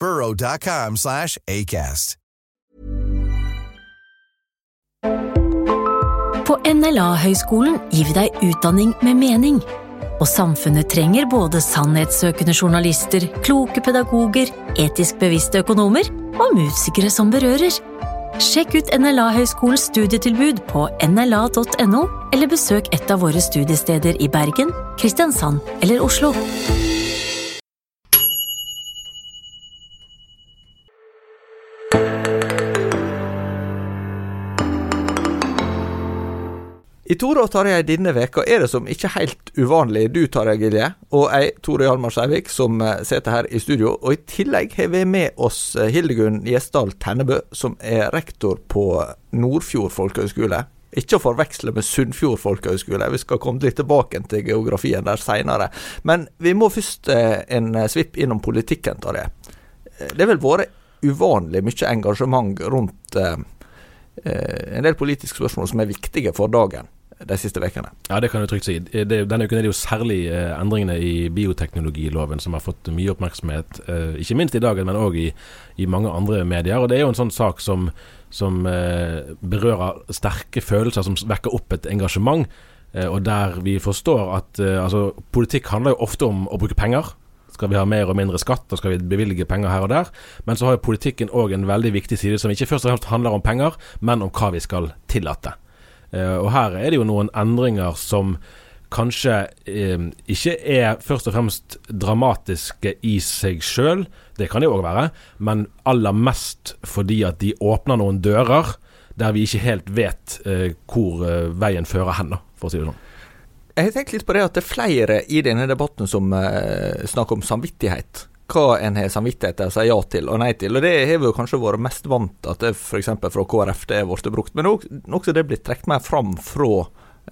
burrow.com slash ACAST. På NLA-høyskolen gir vi deg utdanning med mening. Og samfunnet trenger både sannhetssøkende journalister, kloke pedagoger, etisk bevisste økonomer og musikere som berører. Sjekk ut NLA-høyskolens studietilbud på nla.no, eller besøk et av våre studiesteder i Bergen, Kristiansand eller Oslo. I Tore og Tarjei denne veka er det som ikke helt uvanlig du, Tarjei Gilje, og jeg, Tore Hjalmar Seivik, som eh, sitter her i studio. Og i tillegg har vi med oss eh, Hildegunn Gjesdal Tennebø, som er rektor på Nordfjord folkehøgskole. Ikke å forveksle med Sunnfjord folkehøgskole, vi skal komme litt tilbake til geografien der seinere. Men vi må først eh, en svipp innom politikken, Tarjei. Det har vel vært uvanlig mye engasjement rundt eh, en del politiske spørsmål som er viktige for dagen de siste ukene. Ja, det kan du trygt si. Det, denne uken er det jo særlig eh, endringene i bioteknologiloven som har fått mye oppmerksomhet. Eh, ikke minst i dagen, men òg i, i, mange andre medier. Og Det er jo en sånn sak som, som eh, berører sterke følelser, som vekker opp et engasjement. Eh, og der vi forstår at eh, altså, politikk handler jo ofte om å bruke penger. Skal vi ha mer og mindre skatt, og skal vi bevilge penger her og der? Men så har jo politikken òg en veldig viktig side som ikke først og fremst handler om penger, men om hva vi skal tillate. Eh, og her er det jo noen endringer som kanskje eh, ikke er først og fremst dramatiske i seg sjøl, det kan de òg være, men aller mest fordi at de åpner noen dører der vi ikke helt vet eh, hvor eh, veien fører hen, for å si det sånn. Jeg har tenkt litt på det at det er flere i denne debatten som eh, snakker om samvittighet hva en har samvittighet til å si ja til og nei til. Og Det har vi jo kanskje vært mest vant til at det f.eks. fra KrF det er blitt brukt. Men også det blitt trukket mer fram fra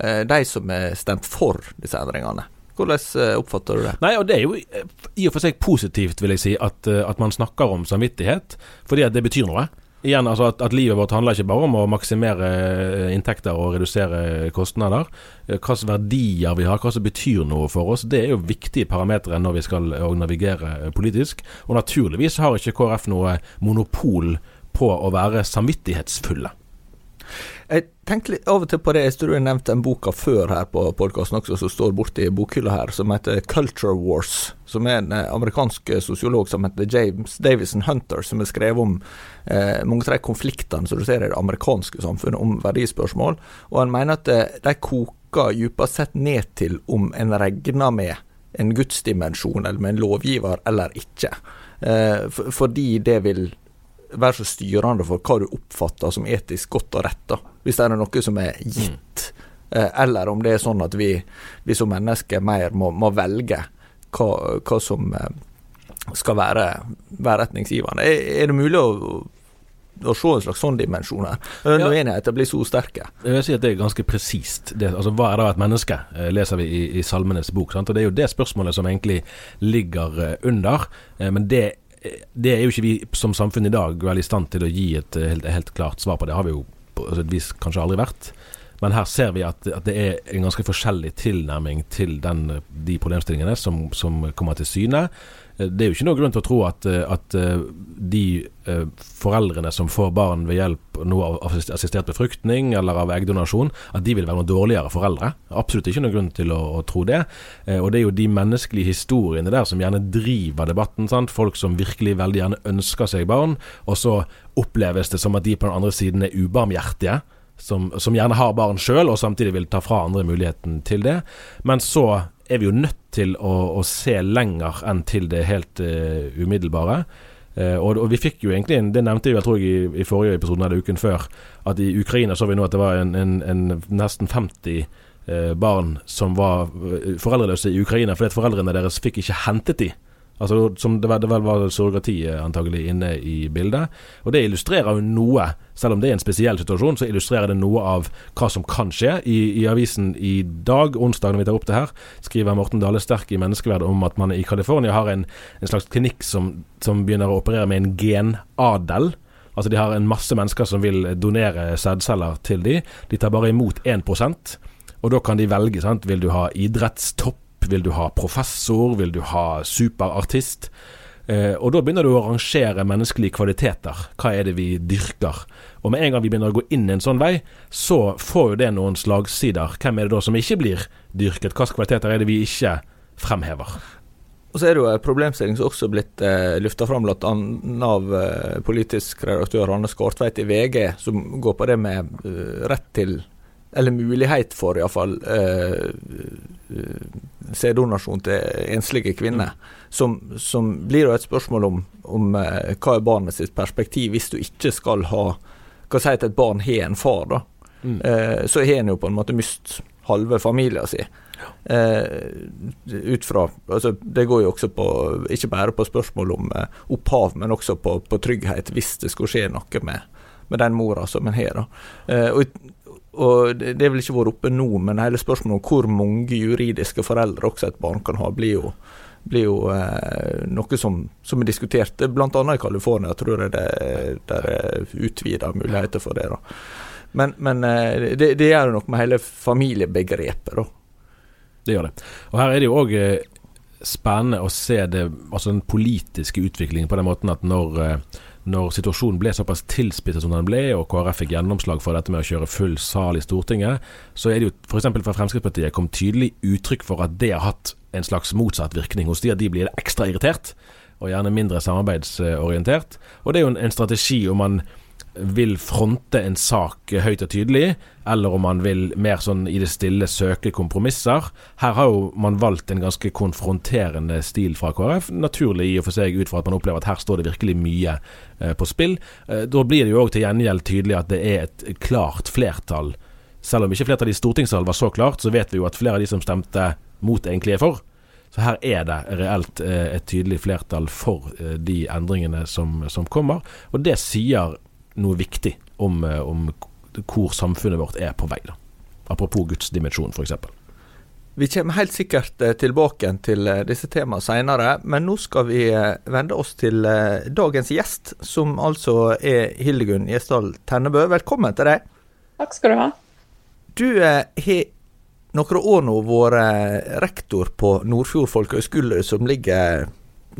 eh, de som har stemt for disse endringene. Hvordan eh, oppfatter du det? Nei, og Det er jo eh, i og for seg positivt, vil jeg si, at, at man snakker om samvittighet. Fordi at det betyr noe. Igjen, altså at, at, livet vårt handler ikke bare om å maksimere eh, inntekter og redusere kostnader. Eh, hvilke verdier vi har, hva som betyr noe for oss, det er jo viktige parametere når vi skal eh, navigere politisk. Og naturligvis har ikke KrF noe monopol på å være samvittighetsfulle. Jeg tenkte litt av og til på det, jeg tror jeg nevnte en boka før her på podkasten også, som står borti bokhylla her, som heter Culture Wars. Som er en eh, amerikansk sosiolog som heter James Davison Hunter, som har skrevet om eh, mange av de konfliktene som du ser i det amerikanske samfunnet om verdispørsmål. Og han mener at eh, de koker dypest sett ned til om en regner med en gudsdimensjon eller med en lovgiver eller ikke. Eh, fordi det vil være så styrende for hva du oppfatter som etisk godt og rett. da. Hvis det er noe som er gitt, mm. eller om det er sånn at vi, vi som mennesker mer må, må velge hva, hva, som eh, skal være, være retningsgivende. Er, det mulig å, å se en slags sånn dimensjon her. Når ja. enigheter blir så sterke. Jeg vil si at Det er ganske presist. Altså, hva er da et menneske, eh, leser vi i, i Salmenes bok. Sant? og Det er jo det spørsmålet som egentlig ligger under. Men det det er jo ikke vi som samfunn i dag veldig i stand til å gi et helt, helt klart svar på. Det har vi jo på et vis kanskje aldri vært. Men her ser vi at, at, det er en ganske forskjellig tilnærming til den, de problemstillingene som, som, kommer til syne. Det er jo ikke noe grunn til å tro at, at de foreldrene som får barn ved hjelp av assistert befruktning eller av eggdonasjon, at de vil være noen dårligere foreldre. Absolutt ikke noe grunn til å, å tro det. Og det er jo de menneskelige historiene der som gjerne driver debatten. Sant? Folk som virkelig veldig gjerne ønsker seg barn, og så oppleves det som at de på den andre siden er ubarmhjertige som, som gjerne har barn sjøl, og samtidig vil ta fra andre muligheten til det. Men så er vi jo nødt til å, å se lenger enn til det helt uh, umiddelbare. Uh, og, og, vi fikk jo egentlig Det nevnte jeg, tror jeg i, i forrige episode eller uken før, at i Ukraina så vi nå at det var en, en, en nesten 50 uh, barn som var foreldreløse i Ukraina fordi at foreldrene deres fikk ikke hentet de Altså, som det, vel var surrogati antagelig inne i bildet. Og det illustrerer jo noe, selv om det er en spesiell situasjon, så illustrerer det noe av hva som kan skje. I, i avisen i dag, onsdag når vi tar opp det her, skriver Morten Dale Sterk i Menneskeverd om at man i California har en, en slags klinikk som, som, begynner å operere med en genadel. Altså de har en masse mennesker som vil donere sædceller til de. De tar bare imot 1% og da kan de velge. sant? Vil du ha idrettstopp? Vil du ha professor? Vil du ha superartist? Eh, og da begynner du å rangere menneskelige kvaliteter. Hva er det vi dyrker? Og med en gang vi begynner å gå inn en sånn vei, så får jo det noen slagsider. Hvem er det da som ikke blir dyrket? Hvilke kvaliteter er det vi ikke fremhever? Og så er det jo en problemstilling som også er blitt eh, løfta fram bl.a. av eh, politisk redaktør Hanne Skartveit i VG, som går på det med uh, rett til eller mulighet for iallfall eh, eh, sæddonasjon til enslige kvinner. Mm. Som, som, blir et spørsmål om, om eh, hva er barnet sitt perspektiv hvis du ikke skal ha Hva si at et barn har en far, da. Mm. Eh, så har en jo på en måte mist halve familien sin. Eh, ut fra altså Det går jo også på ikke bare på spørsmål om eh, opphav, men også på, på, trygghet hvis det skulle skje noe med, med den mora som en har. Eh, og og Det er vel ikke vært oppe nå, men hele spørsmålet om hvor mange juridiske foreldre også et barn kan ha, blir jo, blir jo eh, noe som, som er diskutert, bl.a. i California. tror jeg det, det er utvida muligheter for det. da. Men, men eh, det, det gjør noe med hele familiebegrepet. da. Det gjør det. Og her er det jo òg eh, spennende å se det, altså den politiske utviklingen på den måten at når eh, når situasjonen ble såpass tilspisset som den ble, og KrF fikk gjennomslag for dette med å kjøre full sal i Stortinget, så er det jo f.eks. fra Fremskrittspartiet kom tydelig uttrykk for at det har hatt en slags motsatt virkning hos de, at de blir ekstra irritert, og gjerne mindre samarbeidsorientert. Og det er jo en, en strategi om man vil fronte en sak høyt og tydelig, eller om man vil mer sånn i det stille søke kompromisser. Her har jo man valgt en ganske konfronterende stil fra KrF. Naturlig i og for seg ut fra at man opplever at her står det virkelig mye eh, på spill. Eh, da blir det jo òg til gjengjeld tydelig at det er et klart flertall. Selv om ikke flertallet i stortingssalen var så klart, så vet vi jo at flere av de som stemte mot, egentlig er for. Så her er det reelt eh, et tydelig flertall for de endringene som, som kommer. Og det sier noe viktig om, eh, om hvor samfunnet vårt er på vei. Da. Apropos Guds dimensjon, f.eks. Vi kommer helt sikkert eh, tilbake til eh, disse temaene senere, men nå skal vi vende oss til dagens gjest, som altså er Hildegunn Gjesdal Tennebø. Velkommen til deg. Takk skal du ha. Du har noen år nå vært rektor på Nordfjord folkehøgskole, som ligger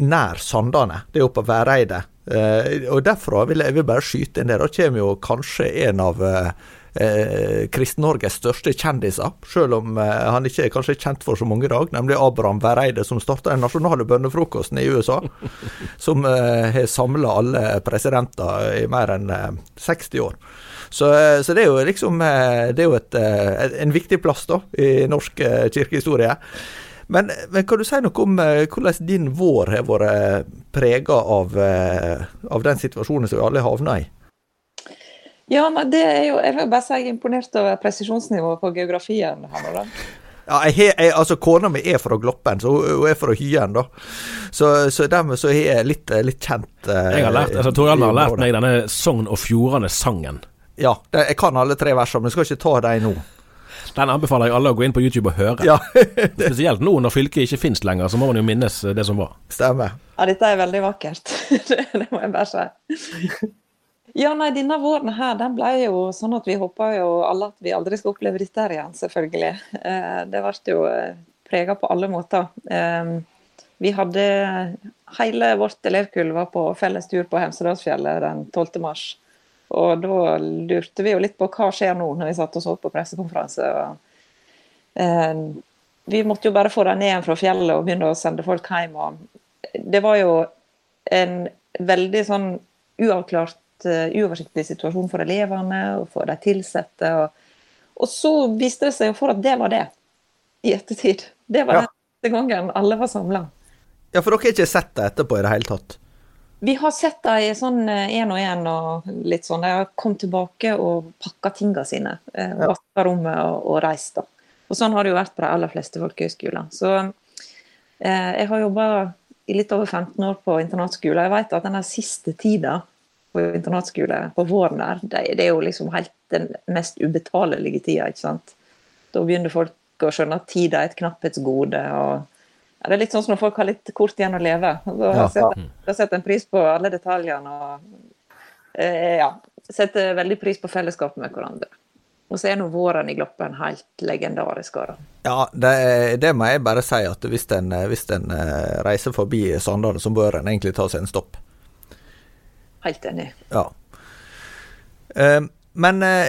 nær Sandane. Det er oppe på Væreidet. Uh, og Derfra vil jeg, vil bare skyte inn det. Da kommer jo kanskje en av uh, uh, Kristen-Norges største kjendiser, selv om eh, han ikke er kanskje kjent for så mange i dag, nemlig Abraham Vereide, som starta den nasjonale bønnefrokosten i USA. som har samla alle presidenter i mer enn 60 år. Så, så, det er jo liksom Det er jo et, en viktig plass da i norsk kirkehistorie. Men, men, kan du si noe om uh, hvordan din vår har vært eh, prega av, uh, av, den situasjonen som vi alle havna i? Ja, men det er jo, Jeg vil bare si jeg er imponert over presisjonsnivået på geografien. her nå Ja, jeg, jeg, altså Kona mi er fra Gloppen, så hun er fra Hyen. da. Så, så dermed så er jeg litt, litt kjent. Eh, jeg har lært, altså Tor har lært meg denne Sogn og Fjordane-sangen. Ja, det, jeg kan alle tre versene, men jeg skal ikke ta dem nå. Den anbefaler jeg alle å gå inn på YouTube og høre. Ja. Spesielt nå når fylket ikke finnes lenger, så må man jo minnes det som var. Stemmer. Ja, dette er veldig vakkert. det må jeg bare si. Ja, nei, denne våren her, den ble jo sånn at vi håpa jo alle at vi aldri skal oppleve dette her igjen, selvfølgelig. Eh, det ble jo eh, prega på alle måter. Eh, vi hadde Hele vårt elevkull var på felles tur på Hemsedalsfjellet den 12. mars. Og da lurte vi jo litt på hva skjer nå, når vi satt og så på pressekonferanse. Og, vi måtte jo bare få dem ned fra fjellet og begynne å sende folk hjem. Og det var jo en veldig sånn uavklart uh, uoversiktlig situasjon for elevene og for de ansatte. Og, og, så viste det seg jo for at det var det, i ettertid. Det var ja. den gangen alle var samla. Ja, for dere har ikke sett det etterpå i det hele tatt? Vi har sett dem sånn én og én og litt sånn. De har kommet tilbake og pakka tingene sine. Eh, ja. Vaska rommet og, og reist. da. Og sånn har det jo vært på de aller fleste folkehøyskoler. Så eh, jeg har jobba i litt over 15 år på internatskole. Jeg vet at denne siste tida på internatskole på våren der, det, det, er jo liksom helt den mest ubetalelige tida, ikke sant. Da begynner folk å skjønne at tida er et knapphetsgode. og Det er litt sånn som når folk har litt kort igjen å leve. Da ja. setter, setter en pris på alle detaljene og eh, ja, setter veldig pris på fellesskapet med hverandre. Og så er nå våren i Gloppen helt legendarisk. Da. Ja, det, det, må jeg bare si, at hvis en, hvis en eh, reiser forbi Sandane, så bør en egentlig ta seg en stopp. Helt enig. Ja. Uh, men uh,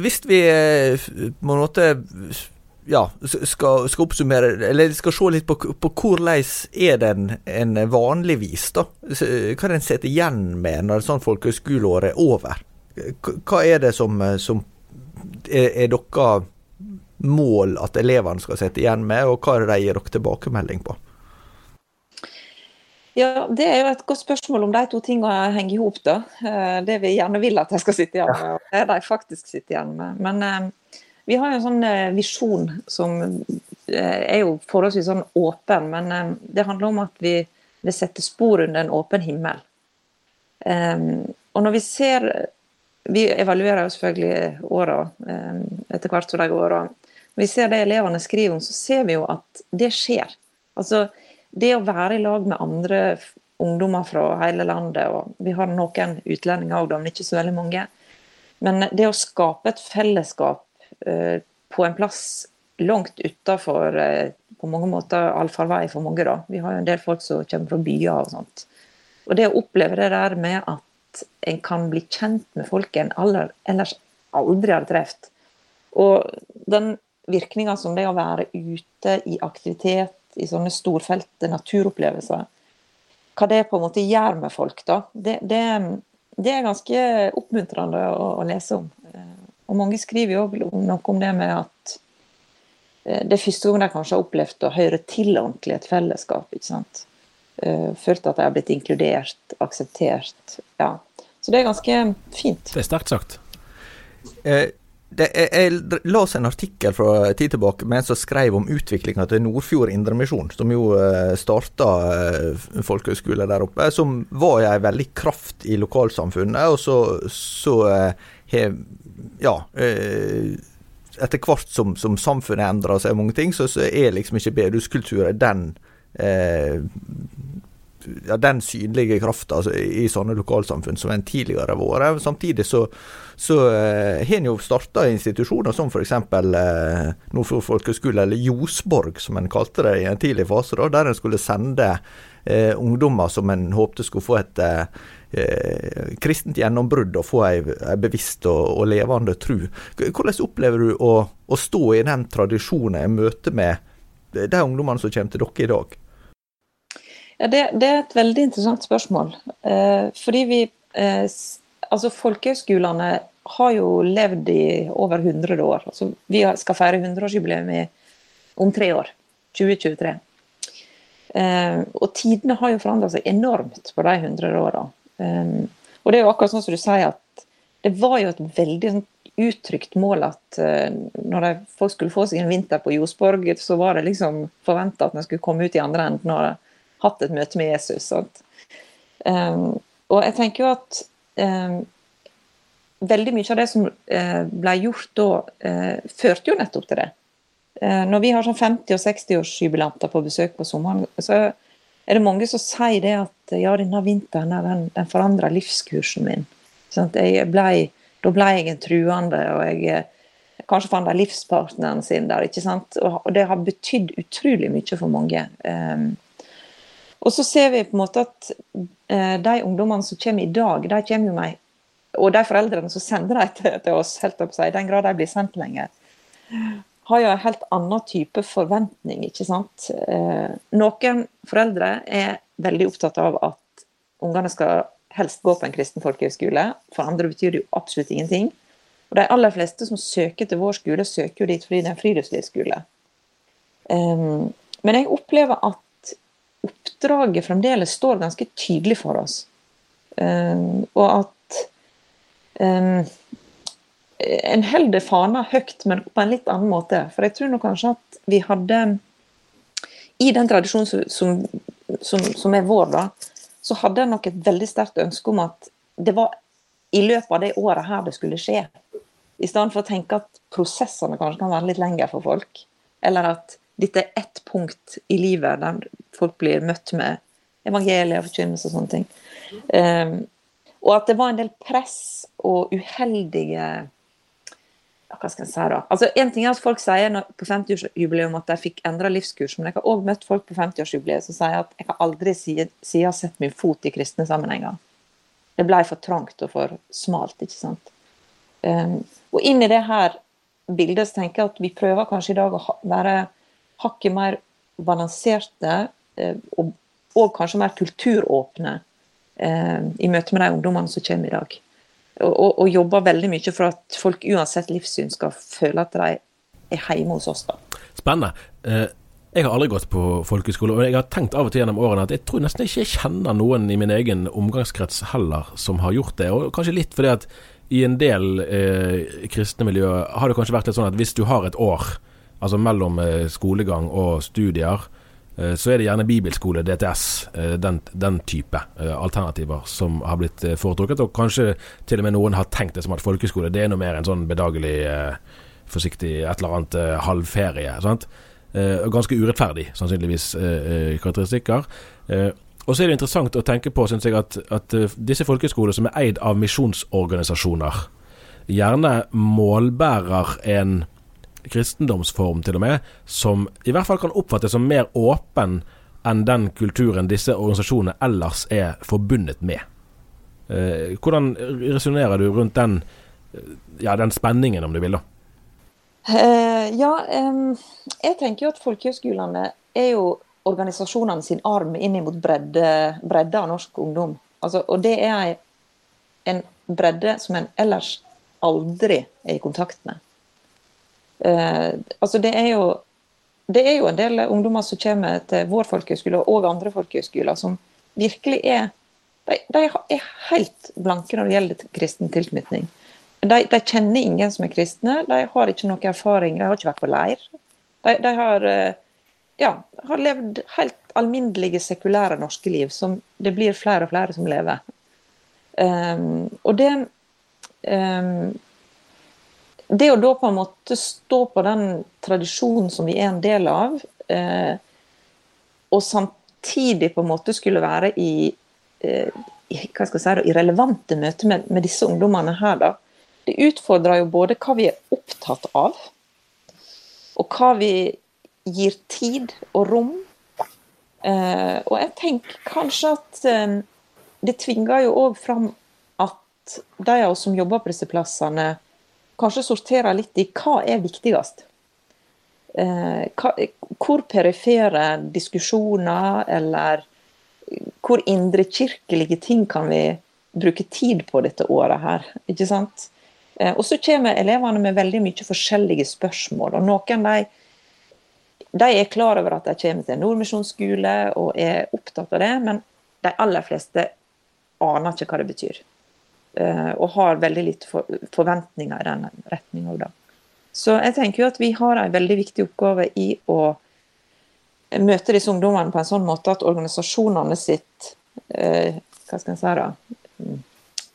hvis vi på en måte ja, skal, skal, oppsummere, eller skal se litt på, på hvordan er den en vanligvis, da? Hva er det en sitter igjen med når sånn folkehøyskoleår er over? Hva er det som, som er, er deres mål at elevene skal sitte igjen med, og hva er det de gir dere tilbakemelding på? Ja, Det er jo et godt spørsmål om de to tingene henger i hop. Eh, det vi gjerne vil at de skal sitte igjen med, og det de faktisk sitter igjen med. Men eh, vi har jo en sånn eh, visjon som eh, er jo forholdsvis sånn åpen, men eh, det handler om at vi vil sette spor under en åpen himmel. Eh, og når vi ser Vi evaluerer jo selvfølgelig åra etter hvert som de går. Når vi ser det elevene skriver om, så ser vi jo at det skjer. Altså, det å være i lag med andre ungdommer fra hele landet, og vi har noen utlendinger òg, men ikke så veldig mange. Men det å skape et fellesskap på en plass langt utafor uh, på mange måter allfarvei for mange, da. Vi har jo en del folk som kommer fra byer og sånt. Og det å oppleve det der med at en kan bli kjent med folk en ellers aldri har truffet. Og den virkninga som det å være ute i aktivitet i sånne storfelte naturopplevelser. Hva det på en måte gjør med folk, da. Det, det, det er ganske oppmuntrende å, å, lese om. Og mange skriver jo noe om det med at eh, det er første gang de kanskje har opplevd å høre til ordentlig et fellesskap. ikke sant? Eh, følt at de har blitt inkludert, akseptert. Ja. Så det er ganske fint. Det er sterkt sagt. Eh, det, jeg, jeg las en artikkel fra tid tilbake med en som skrev om utviklinga til Nordfjord Indremisjon, som jo starta folkehøgskole der oppe, som var ei veldig kraft i lokalsamfunnet. Og så, så he, ja uh, etter hvert som, som samfunnet endrer seg, mange ting, så, så er liksom ikke bedehuskultur den ja, den synlige krafta altså, i sånne lokalsamfunn som en tidligere har vært. Samtidig så, så eh, en jo starta institusjoner som f.eks. Eh, Nordfjord folkeskole, eller Josborg som en kalte det i en tidlig fase, da, der en skulle sende eh, ungdommer som en håpte skulle få et uh, kristent gjennombrudd og få ei, ei bevisst og, og, levende tru. Hvordan opplever du å, å stå i den tradisjonen i møte med de ungdommene som kommer til dere i dag? Ja, det, det, er et veldig interessant spørsmål. Eh, fordi vi eh, Altså, folkehøyskolene har jo levd i over 100 år. Altså, vi skal feire 100-årsjubileum om tre år. 2023. Eh, og tidene har jo forandra seg enormt på de 100 åra. Eh, og det er jo akkurat sånn som du sier, at det var jo et veldig sånn, uttrykt mål at uh, når folk skulle få seg en vinter på Josborg, så var det liksom forventa at de skulle komme ut i andre enden. Og hatt et møte med Jesus. Um, og jeg tenker jo at um, veldig mye av det som uh, ble gjort da, uh, førte jo nettopp til det. Uh, når vi har sånn 50- og 60-årsjubilanter på besøk på sommeren, så er det mange som sier det at ja, denne vinteren den, den forandra livskursen min. Sånn, ble, da ble jeg en truende, og jeg kanskje fant de livspartneren sin der. ikke sant? Og det har betydd utrolig mye for mange. Um, og så ser vi på en måte at uh, de ungdommene som kommer i dag, de kommer jo med Og de foreldrene som sender dem til, til, oss, helt opp seg, i den grad de blir sendt lenger, har jo en helt annen type forventning. ikke sant? Uh, noen foreldre er veldig opptatt av at ungene skal helst gå på en kristen folkehøgskole. For andre betyr det jo absolutt ingenting. Og De aller fleste som søker til vår skole, søker jo dit fordi det er en friluftslivsskole. Um, men jeg opplever at oppdraget fremdeles står ganske tydelig for oss. Um, og at um, en holder fana høyt, men på en litt annen måte. For jeg tror nok kanskje at vi hadde I den tradisjonen som, som, som er vår, da, så hadde jeg nok et veldig sterkt ønske om at det var i løpet av det året her det skulle skje. I stedet for å tenke at prosessene kanskje kan være litt lengre for folk. Eller at dette er ett punkt i livet der folk blir møtt med evangeliet og forkynnelse og sånne ting. Um, og at det var en del press og uheldige hva skal jeg si da? Altså, En ting er at folk sier på 50-årsjubileum at de fikk endra livskurs, men jeg har òg møtt folk på 50-årsjubileet som sier at jeg har aldri siden sett min fot i kristne sammenhenger. Det ble for trangt og for smalt. ikke sant? Um, og inn i det her bildet så tenker jeg at vi prøver kanskje i dag å være hakket mer balanserte uh, og, og, kanskje mer kulturåpne uh, i møte med de ungdommene som kommer i dag. Og, og, og, jobber veldig mye for at folk uansett livssyn skal føle at de er hjemme hos oss. da. Spennende. Uh jeg har aldri gått på folkeskole, og jeg har tenkt av og til gjennom årene at jeg tror nesten ikke jeg kjenner noen i min egen omgangskrets heller som har gjort det. Og kanskje litt fordi at i en del eh, kristne miljøer har det kanskje vært litt sånn at hvis du har et år, altså mellom eh, skolegang og studier, eh, så er det gjerne bibelskole, DTS, eh, den, den, type alternativer som har blitt foretrukket. Og kanskje til og med noen har tenkt det som at folkeskole det er noe mer en sånn bedagelig, forsiktig et eller annet halvferie. sant? Ganske urettferdig, sannsynligvis, karakteristikker. Og så er det interessant å tenke på, syns jeg, at, at disse folkeskolene som er eid av misjonsorganisasjoner, gjerne målbærer en kristendomsform, til og med, som i hvert fall kan oppfattes som mer åpen enn den kulturen disse organisasjonene ellers er forbundet med. Eh, hvordan resonnerer du rundt den, ja, den spenningen, om du vil? da? Eh, ja, eh, jeg tenker jo at folkehøyskolene er jo organisasjonene sin arm inn mot bredde, bredde av norsk ungdom. Altså, og det er en bredde som en ellers aldri er i kontakt med. Uh, altså det er jo det er jo en del ungdommer som kommer til vår folkehøgskole og andre folkehøgskoler som virkelig er de, de, er helt blanke når det gjelder kristen tilknytning. De, de, kjenner ingen som er kristne, de har ikke noe erfaring, de har ikke vært på leir. De, de har, eh, ja, har, levd helt alminnelige, sekulære norske liv, som det blir flere og flere som lever. Um, og det um, Det å da på en måte stå på den tradisjonen som vi er en del av, eh, og samtidig på en måte skulle være i, eh, hva skal jeg si, i relevante møter med, med disse ungdommene her, da, det utfordrer jo både hva vi er opptatt av, og hva vi gir tid og rom. Eh, og jeg tenker kanskje at eh, det tvinger jo òg fram at de av oss som jobber på disse plassene, kanskje sorterer litt i hva er viktigst. Eh, hvor perifere diskusjoner eller hvor indrekirkelige ting kan vi bruke tid på dette året her? ikke sant? Eh, og så kommer elevene med veldig mye forskjellige spørsmål. og noen de, de er klar over at de kommer til en nordmisjonsskole og er opptatt av det, men de aller fleste aner ikke hva det betyr. Eh, og har veldig lite forventninger i den retninga. Så jeg tenker jo at vi har en veldig viktig oppgave i å møte disse ungdommene på en sånn måte at organisasjonene sitt eh, hva skal jeg si da, mm,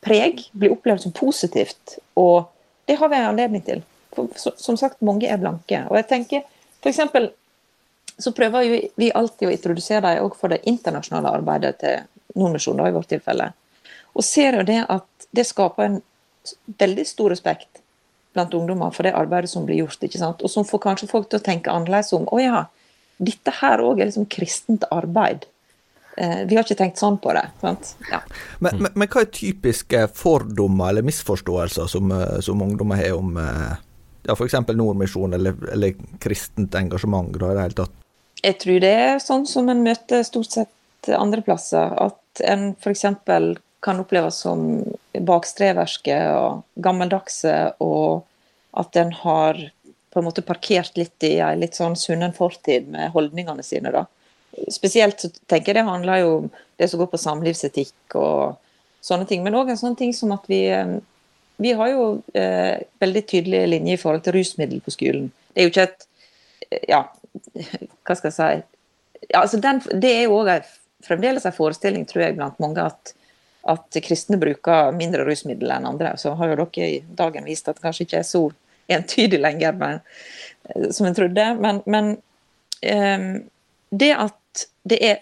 preg blir opplevd som positivt. Og det har vi en anledning til. For, som sagt, mange er blanke. Og jeg tenker f.eks. så prøver vi alltid å introdusere dem for det internasjonale arbeidet til Nordmisjonen, i vårt tilfelle. Og ser jo det at det skaper en veldig stor respekt blant ungdommer for det arbeidet som blir gjort. ikke sant? Og som får kanskje folk til å tenke annerledes om å ja, dette her òg er liksom kristent arbeid. Eh, vi har ikke tenkt sånn på det. sant? Ja. Men, men, men, hva er typiske fordommer eller misforståelser som, eh, som ungdommer har om eh, ja, f.eks. Nordmisjon eller, eller, kristent engasjement? Da, i det hele tatt? Jeg tror det er sånn som en møter stort sett andre plasser. At en f.eks. kan oppleves som bakstreverske og gammeldagse, og at en har på en måte parkert litt i ei litt sånn sunnen fortid med holdningene sine. da spesielt så tenker jeg det handler jo om det som går på samlivsetikk og sånne ting. Men òg en sånn ting som at vi eh, Vi har jo eh, veldig tydelige linjer i forhold til rusmiddel på skolen. Det er jo ikke et eh, Ja, hva skal jeg si ja, altså den, Det er jo òg fremdeles en forestilling, tror jeg, blant mange at, at kristne bruker mindre rusmidler enn andre. Så har jo dere i dagen vist at det kanskje ikke er så entydig lenger men, eh, som en trodde. Men, men um, det at det er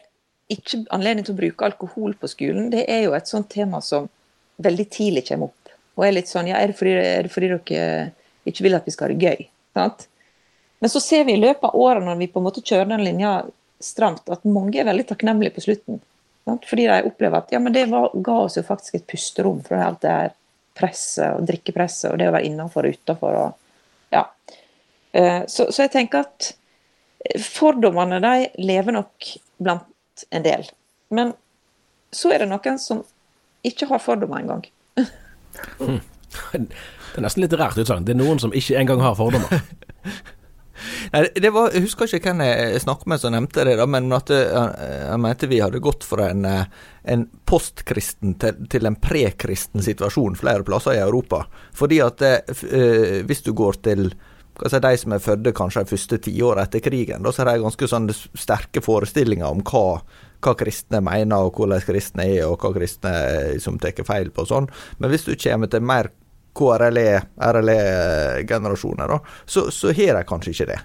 ikke anledning til å bruke alkohol på skolen, det er jo et sånt tema som veldig tidlig kommer opp. Og er litt sånn Ja, er det fordi, er det fordi dere ikke vil at vi skal ha det gøy? Sant? Men så ser vi i løpet av årene når vi på en måte kjører den linja stramt, at mange er veldig takknemlige på slutten. Fordi de opplever at ja, men det var, ga oss jo faktisk et pusterom fra alt det her presset og drikkepresset og det å være innenfor og utafor. Ja. Eh, så, så jeg tenker at Fordommene de lever nok blant en del. Men så er det noen som ikke har fordommer engang. Hmm. Det er nesten litt rart utsagn. Det er noen som ikke engang har fordommer. Nei, det var, Jeg husker ikke hvem jeg snakket med som nevnte det, da, men at jeg eh, mente vi hadde gått fra en, eh, en postkristen til, til, en prekristen situasjon flere plasser i Europa. Fordi at eh, hvis du går til si, de som er fødte kanskje de første tiåra etter krigen, da så er det ganske sånn sterke forestillinger om hva, hva, kristne mener, og hvordan kristne er, og hva kristne som tar feil på og sånn. Men hvis du kommer til mer KRLE, RLE-generasjoner, da, så, så har de kanskje ikke det.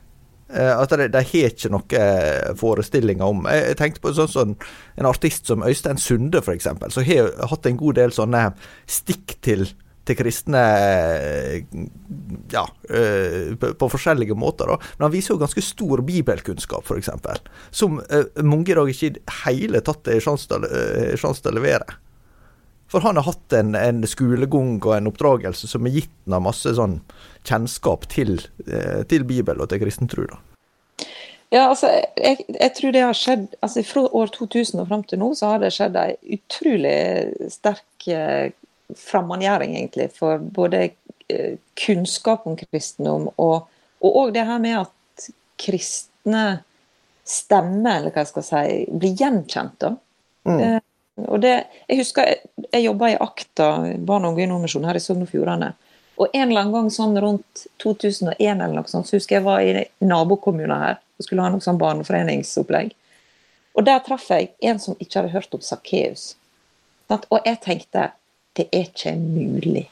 Eh, at de, har ikke noen forestillinger om Jeg, tenkte på sånn, sånn, en artist som Øystein Sunde, f.eks., som har hatt en god del sånne stikk til til kristne ja, på, på, forskjellige måter. Da. Men han viser jo ganske stor bibelkunnskap, f.eks., som mange i dag ikke i det hele tatt i sjanse til, å levere. For han har hatt en, en skolegang og en oppdragelse som har gitt ham masse sånn kjennskap til, eh, til Bibel og til kristen tro. Ja, altså, jeg, jeg, tror det har skjedd altså Fra år 2000 og fram til nå så har det skjedd en utrolig sterk fremmedgjøring, egentlig, for både eh, kunnskap om kristendom og òg det her med at kristne stemmer, eller hva jeg skal si, blir gjenkjent. da. Mm. Og det, Jeg husker jeg, jeg jobba i Akta, barne- og ungdomsmisjon her i Sogn og Fjordane. Og en eller annen gang sånn rundt 2001 eller noe sånt, så husker jeg var i nabokommunen her og skulle ha noe sånn barneforeningsopplegg. Og der traff jeg en som ikke hadde hørt om Sakkeus. Og jeg tenkte det er ikke mulig.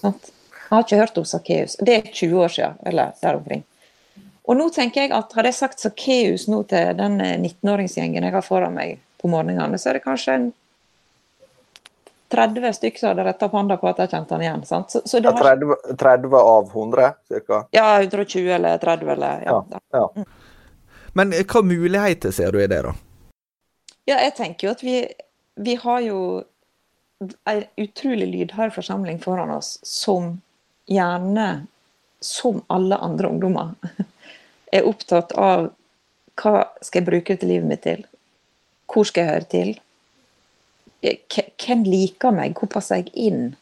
Sant? Jeg har ikke hørt om Sakkeus. Det er 20 år siden, eller der omkring. Og nå tenker jeg at Hadde jeg sagt Sakkeus nå til den 19-åringsgjengen jeg har foran meg på morgenene, så er det kanskje en 30 stykker som hadde retta hånda på at jeg kjente han igjen. sant? Så, så har... 30, 30, av 100 ca.? Ja, 120 eller 30 eller ja. ja, ja. Mm. Men hva muligheter ser du i det, da? Ja, jeg tenker jo at vi, vi har jo en utrolig lydhør forsamling foran oss som gjerne, som alle andre ungdommer, er opptatt av hva skal jeg bruke dette livet mitt til? Hvor skal jeg høre til? Hvem liker meg? Hvor passer jeg inn?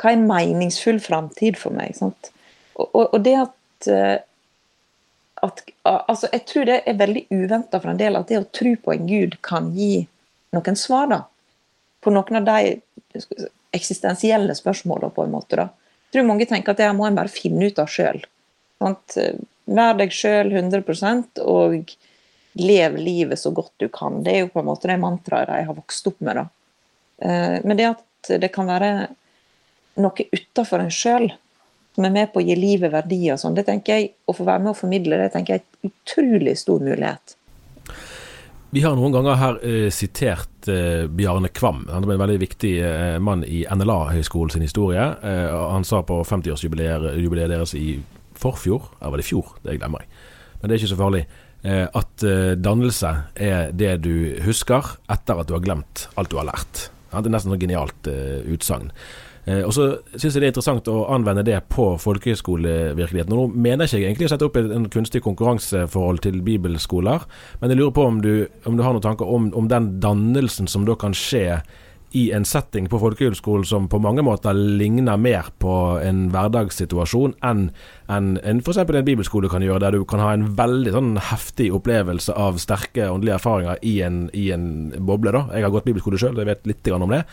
Hva er en meningsfull framtid for meg? Og, og, og, det at, eh, at altså Jeg tror det er veldig uventa for en del at det å tro på en gud kan gi noen svar. da på noen av de eksistensielle spørsmålene, på en måte. da. Jeg tror mange tenker at det må en bare finne ut av sjøl. Vær deg sjøl 100% og lev livet så godt du kan. Det er jo på en måte det mantraet de har vokst opp med. da. Eh, men det at det kan være noe utafor en sjøl som er med på å gi livet verdi og sånn, det tenker jeg, å få være med og formidle det, tenker jeg er en utrolig stor mulighet. Vi har noen ganger her eh, sitert eh, Bjarne Kvam. Han er en veldig viktig eh, mann i NLA-høgskolen sin historie. Eh, han sa på 50-årsjubileet deres i forfjor, eller var det i fjor, det glemmer jeg, men det er ikke så farlig, at eh, dannelse er det du husker etter at du har glemt alt du har lært. Det er nesten et genialt utsagn. Eh, og så syns jeg det er interessant å anvende det på folkehøyskolevirkeligheten. Nå mener jeg ikke egentlig å sette opp en kunstig konkurranseforhold til bibelskoler, men jeg lurer på om du, om du har noen tanker om, om, den dannelsen som da kan skje i en setting på folkehøgskolen som på mange måter ligner mer på en hverdagssituasjon enn en, en f.eks. en bibelskole kan gjøre, der du kan ha en veldig sånn heftig opplevelse av sterke åndelige erfaringer i en, i en boble. da. Jeg har gått bibelskole sjøl, jeg vet litt om det.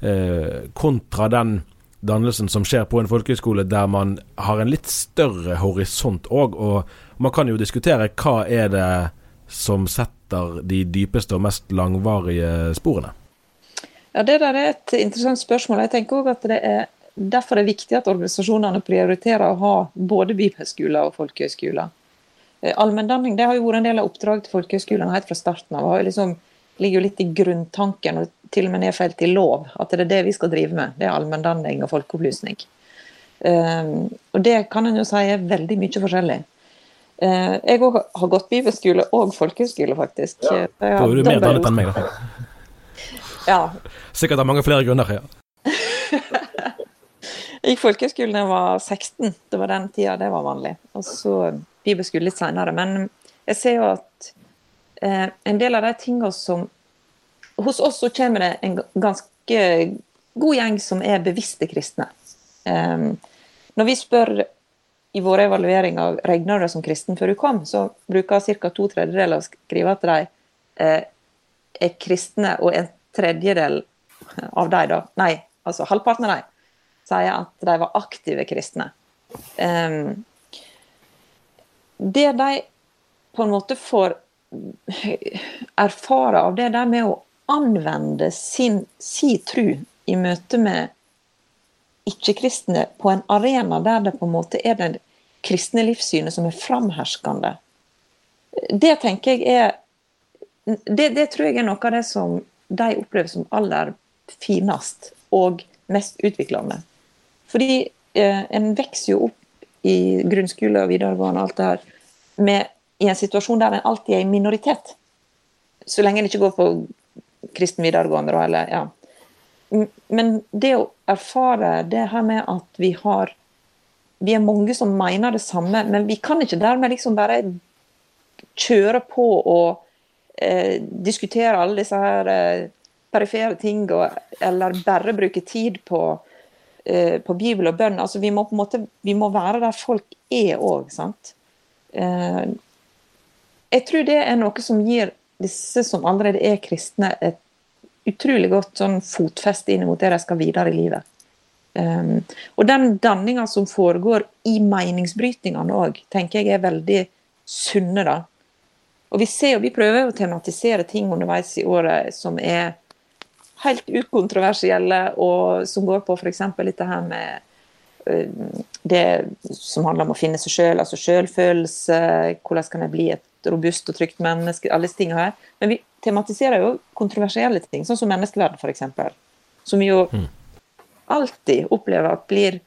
Eh, kontra den dannelsen som skjer på en folkehøyskole der man har en litt større horisont òg. Og man kan jo diskutere hva er det som setter de dypeste og mest langvarige sporene? Ja, Det der er et interessant spørsmål. Jeg tenker også at det er Derfor er det viktig at organisasjonene prioriterer å ha både bibelskoler og folkehøyskoler. Eh, allmenndanning det har jo vært en del av oppdraget til folkehøyskolene helt fra starten av. Det liksom, ligger jo litt i grunntanken. og til og med nedfelt i lov at det er det vi skal drive med. Det er allmenndanning og folkeopplysning. Um, og det kan en jo si er veldig mye forskjellig. Uh, jeg òg har gått bibelskole og folkehøyskole, faktisk. Ja. Da er du medlem, da. Ja. Sikkert av mange flere grunner, ja. jeg gikk folkehøyskole da jeg var 16. Det var den tida det var vanlig. Og så bibelskole litt seinere. Men jeg ser jo at eh, en del av de tingene som hos oss så kommer det en ganske god gjeng som er bevisste kristne. Eh, når vi spør i våre evalueringer regner du som kristen før du kom, så bruker ca. to tredjedeler å skrive at de eh, er kristne, og en tredjedel av de, da, nei, altså halvparten av de, sier at de var aktive kristne. Um, det de på en måte får erfare av det der med å anvende sin, si tru i møte med ikke-kristne på en arena der det på en måte er det kristne livssynet som er framherskende. Det tenker jeg er det, det, tror jeg er noe av det som de opplever som aller finest og mest utviklende. Fordi eh, en vokser jo opp i grunnskole og videregående og alt det her med, i en situasjon der en alltid er i minoritet. Så lenge en ikke går på kristen videregående, da, eller ja. Men det å erfare det her med at vi har Vi er mange som mener det samme, men vi kan ikke dermed liksom bare kjøre på og eh, diskutere alle disse her eh, perifere ting, og, eller bare bruke tid på, eh, på Bibel og bønn. Altså, vi må på en måte vi må være der folk er òg, sant. Eh, jeg tror det er noe som gir disse som allerede er kristne, et utrolig godt sånn fotfeste inn mot det de skal videre i livet. Um, og den danninga som foregår i meningsbrytningene òg, tenker jeg er veldig sunne. da. Og vi ser jo, vi prøver å tematisere ting underveis i året som er helt ukontroversielle, og som går på f.eks. dette her med uh, det som handler om å finne seg sjøl, altså sjølfølelse, hvordan kan jeg bli et robust og trygt menneske, alle disse tingene her. Men vi tematiserer jo kontroversielle ting, sånn som menneskeverd f.eks. Som vi jo mm. alltid opplever at blir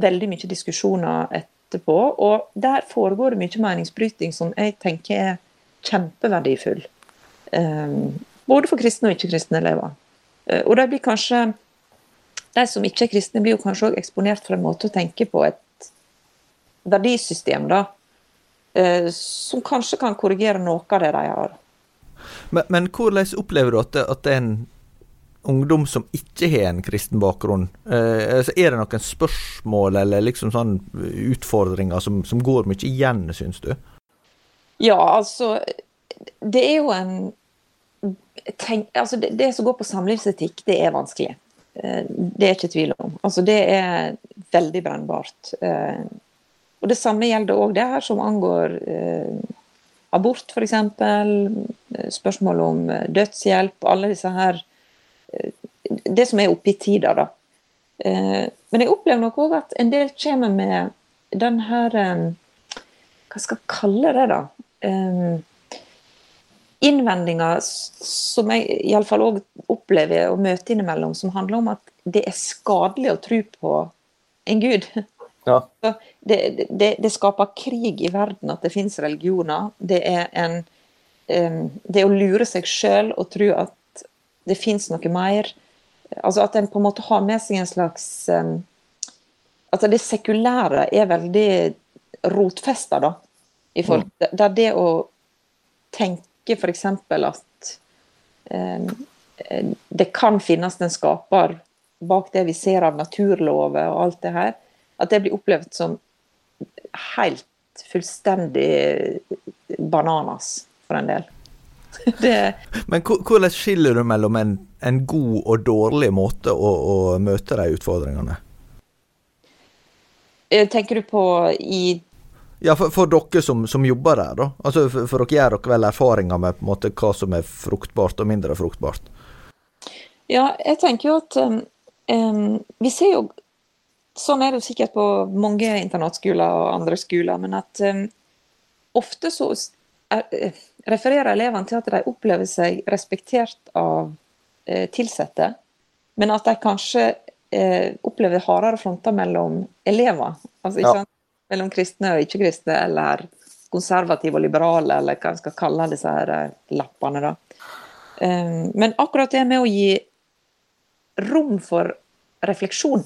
veldig mye diskusjoner etterpå. Og der foregår det mye meningsbryting som jeg tenker er kjempeverdifull. Um, både for kristne og ikke-kristne elever. Uh, og de blir kanskje de som ikke er kristne, blir jo kanskje òg eksponert for en måte å tenke på et verdisystem da, Eh, som kanskje kan korrigere noe av det de har. Men, men hvordan opplever du at at det, er en ungdom som ikke har en kristen bakgrunn? Eh, altså er det noen spørsmål eller liksom sånn utfordringer som, som går mye igjen, syns du? Ja, altså Det er jo en tenk, altså det, det, som går på samlivsetikk, det er vanskelig. Eh, det er ikke tvil om. Altså Det er veldig brennbart. Eh, og Det samme gjelder òg det her som angår eh, abort, f.eks. Spørsmål om eh, dødshjelp. Alle disse her Det som er oppe i tida, da. Men jeg opplever nok òg at en del kommer med den her Hva skal jeg kalle det, da? Eh, innvendinger som jeg iallfall òg opplever å møte innimellom, som handler om at det er skadelig å tro på en gud. Ja. Det, det, det skaper krig i verden at det finnes religioner. Det er en em, Det å lure seg sjøl og tro at det fins noe mer. Altså at en på en måte har med seg en slags em, Altså det sekulære er veldig rotfesta, da. I folk. Der det å tenke f.eks. at eh, det kan finnes en skaper bak det vi ser av naturlover og alt det her, at det blir opplevd som helt fullstendig bananas for en del. Det, Men hvordan skiller du mellom en, en god og dårlig måte å, å møte de utfordringene? eh, tenker du på i Ja, for, for dere som, som jobber der, da. Altså, for, for dere gjør dere vel erfaringer med på en måte hva som er fruktbart og mindre fruktbart? Ja, jeg tenker jo at um, um, Vi ser jo Sånn er det jo sikkert på mange internatskoler og andre skoler, men at um, ofte så er, eh, refererer elevene til at de opplever seg respektert av eh, ansatte, men at de kanskje eh, opplever hardere fronter mellom elever. Altså, Ja. Mellom kristne og ikke-kristne, eller konservative og liberale, eller hva en skal kalle disse her eh, lappene. da. Um, men akkurat det med å gi rom for refleksjon.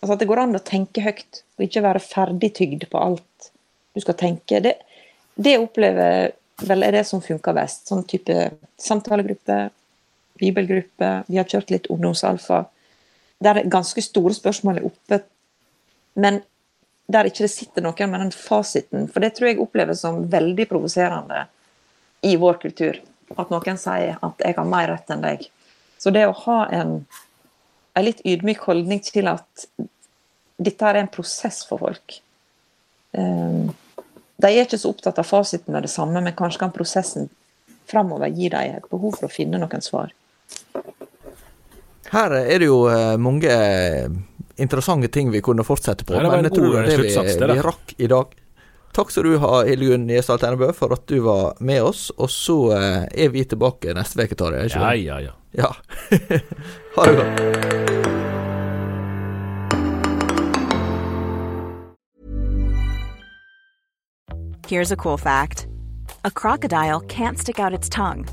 Altså At det går an å tenke høyt, og ikke være ferdigtygd på alt du skal tenke. Det, det opplever vel er det som funker best. Sånn type samtalegruppe, bibelgruppe. Vi har kjørt litt ungdomsalfa. Der er ganske store spørsmål er oppe, men der ikke det sitter noen med den fasiten. For det tror jeg oppleves som veldig provoserende i vår kultur. At noen sier at 'jeg har mer rett enn deg'. Så det å ha en, en litt ydmyk holdning til at dette er en prosess for folk um, De er ikke så opptatt av fasiten med det samme, men kanskje kan prosessen framover gi dem et behov for å finne noen svar. Her er det jo eh, mange interessante ting vi kunne fortsette på, Nei, men jeg tror det er det vi, vi rakk i dag. Takk skal du ha, Hildegunn Gjesdal Tennebø, for at du var med oss. Og så eh, er vi tilbake neste uke, Tarjei. Ja, ja, ja. ja. ha det godt. Here's a cool fact a crocodile can't stick out its tongue.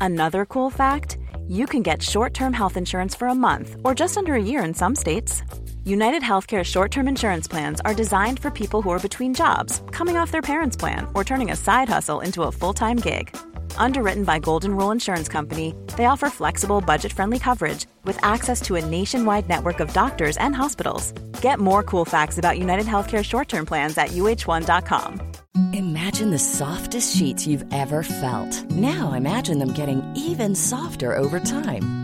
Another cool fact you can get short term health insurance for a month or just under a year in some states. United Healthcare short term insurance plans are designed for people who are between jobs, coming off their parents' plan, or turning a side hustle into a full time gig. Underwritten by Golden Rule Insurance Company, they offer flexible, budget friendly coverage with access to a nationwide network of doctors and hospitals. Get more cool facts about United Healthcare short term plans at uh1.com. Imagine the softest sheets you've ever felt. Now imagine them getting even softer over time.